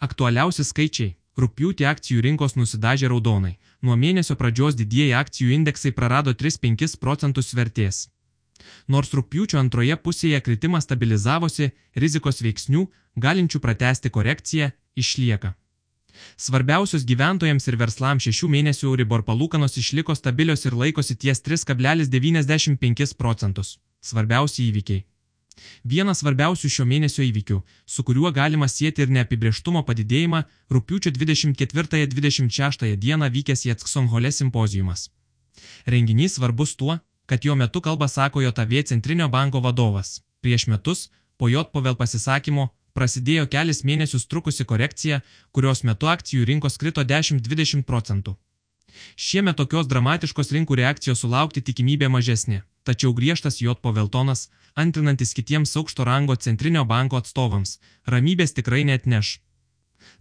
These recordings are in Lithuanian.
Aktualiausi skaičiai. Rūpjūtį akcijų rinkos nusidažė raudonai. Nuo mėnesio pradžios didieji akcijų indeksai prarado 3-5 procentus vertės. Nors rūpjūčio antroje pusėje kritimas stabilizavosi, rizikos veiksnių, galinčių pratesti korekciją, išlieka. Svarbiausios gyventojams ir verslams šešių mėnesių Euribor palūkanos išliko stabilios ir laikosi ties 3,95 procentus. Svarbiausi įvykiai. Vienas svarbiausių šio mėnesio įvykių, su kuriuo galima sieti ir neapibrieštumo padidėjimą, rūpiučio 24-26 dieną vykęs Jetsksonhole simpozijumas. Renginys svarbus tuo, kad jo metu kalba sako JAV centrinio banko vadovas. Prieš metus, po jo povel pasisakymo, prasidėjo kelis mėnesius trukusi korekcija, kurios metu akcijų rinkos krito 10-20 procentų. Šiemet tokios dramatiškos rinkų reakcijos sulaukti tikimybė mažesnė, tačiau griežtas J. Poveltonas, antrinantis kitiems aukšto rango centrinio banko atstovams, ramybės tikrai net neš.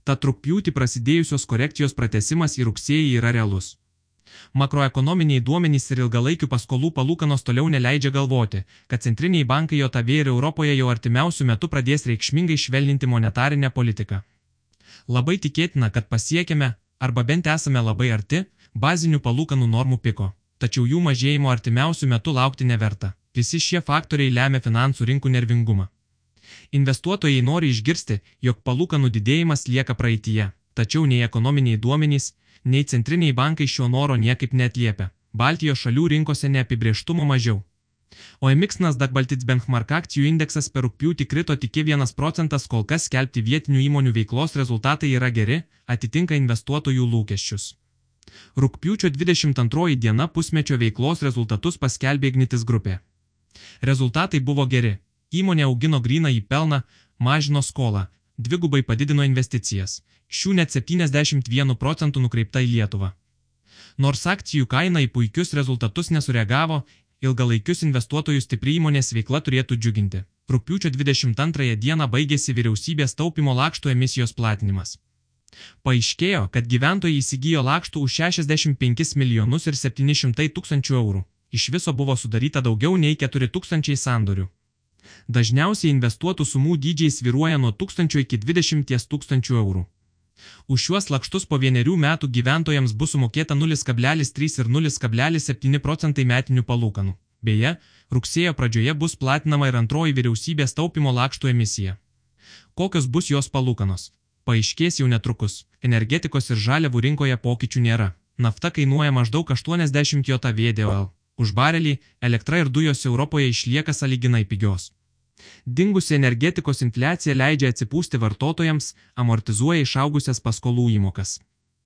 Ta trupjūti prasidėjusios korekcijos pratesimas į rugsėjį yra realus. Makroekonominiai duomenys ir ilgalaikių paskolų palūkanos toliau neleidžia galvoti, kad centriniai bankai JAV ir Europoje jau artimiausių metų pradės reikšmingai švelninti monetarinę politiką. Labai tikėtina, kad pasiekime, arba bent esame labai arti, bazinių palūkanų normų piko, tačiau jų mažėjimo artimiausių metų laukti neverta. Visi šie faktoriai lemia finansų rinkų nervingumą. Investuotojai nori išgirsti, jog palūkanų didėjimas lieka praeitie, tačiau nei ekonominiai duomenys, nei centriniai bankai šio noro niekaip netliepia. Baltijos šalių rinkose neapibrieštumo mažiau. O MX Nasdaq Baltic Benchmark akcijų indeksas per rūpjūtį krito tik 1 procentas, kol kas skelbti vietinių įmonių veiklos rezultatai yra geri, atitinka investuotojų lūkesčius. Rūpjūčio 22 diena pusmečio veiklos rezultatus paskelbė Ignitis grupė. Rezultatai buvo geri. Įmonė augino gryną į pelną, mažino skolą, dvigubai padidino investicijas, šių net 71 procentų nukreipta į Lietuvą. Nors akcijų kaina į puikius rezultatus nesureagavo, ilgalaikius investuotojus stipri įmonės veikla turėtų džiuginti. Rūpiučio 22 dieną baigėsi vyriausybės taupimo lakštų emisijos platinimas. Paaiškėjo, kad gyventojai įsigijo lakštų už 65 milijonus ir 700 tūkstančių eurų. Iš viso buvo sudaryta daugiau nei 4 tūkstančiai sandorių. Dažniausiai investuotų sumų dydžiai sviruoja nuo 1000 iki 20 tūkstančių eurų. Už šiuos lakštus po vienerių metų gyventojams bus sumokėta 0,3 ir 0,7 procentai metinių palūkanų. Beje, rugsėjo pradžioje bus platinama ir antroji vyriausybės taupimo lakštų emisija. Kokios bus jos palūkanos? Paaiškės jau netrukus. Energetikos ir žaliavų rinkoje pokyčių nėra. Nafta kainuoja maždaug 80 JVDOL. Už barelį elektra ir dujos Europoje išlieka saliginai pigios. Dingusi energetikos infliacija leidžia atsipūsti vartotojams, amortizuoja išaugusias paskolų įmokas.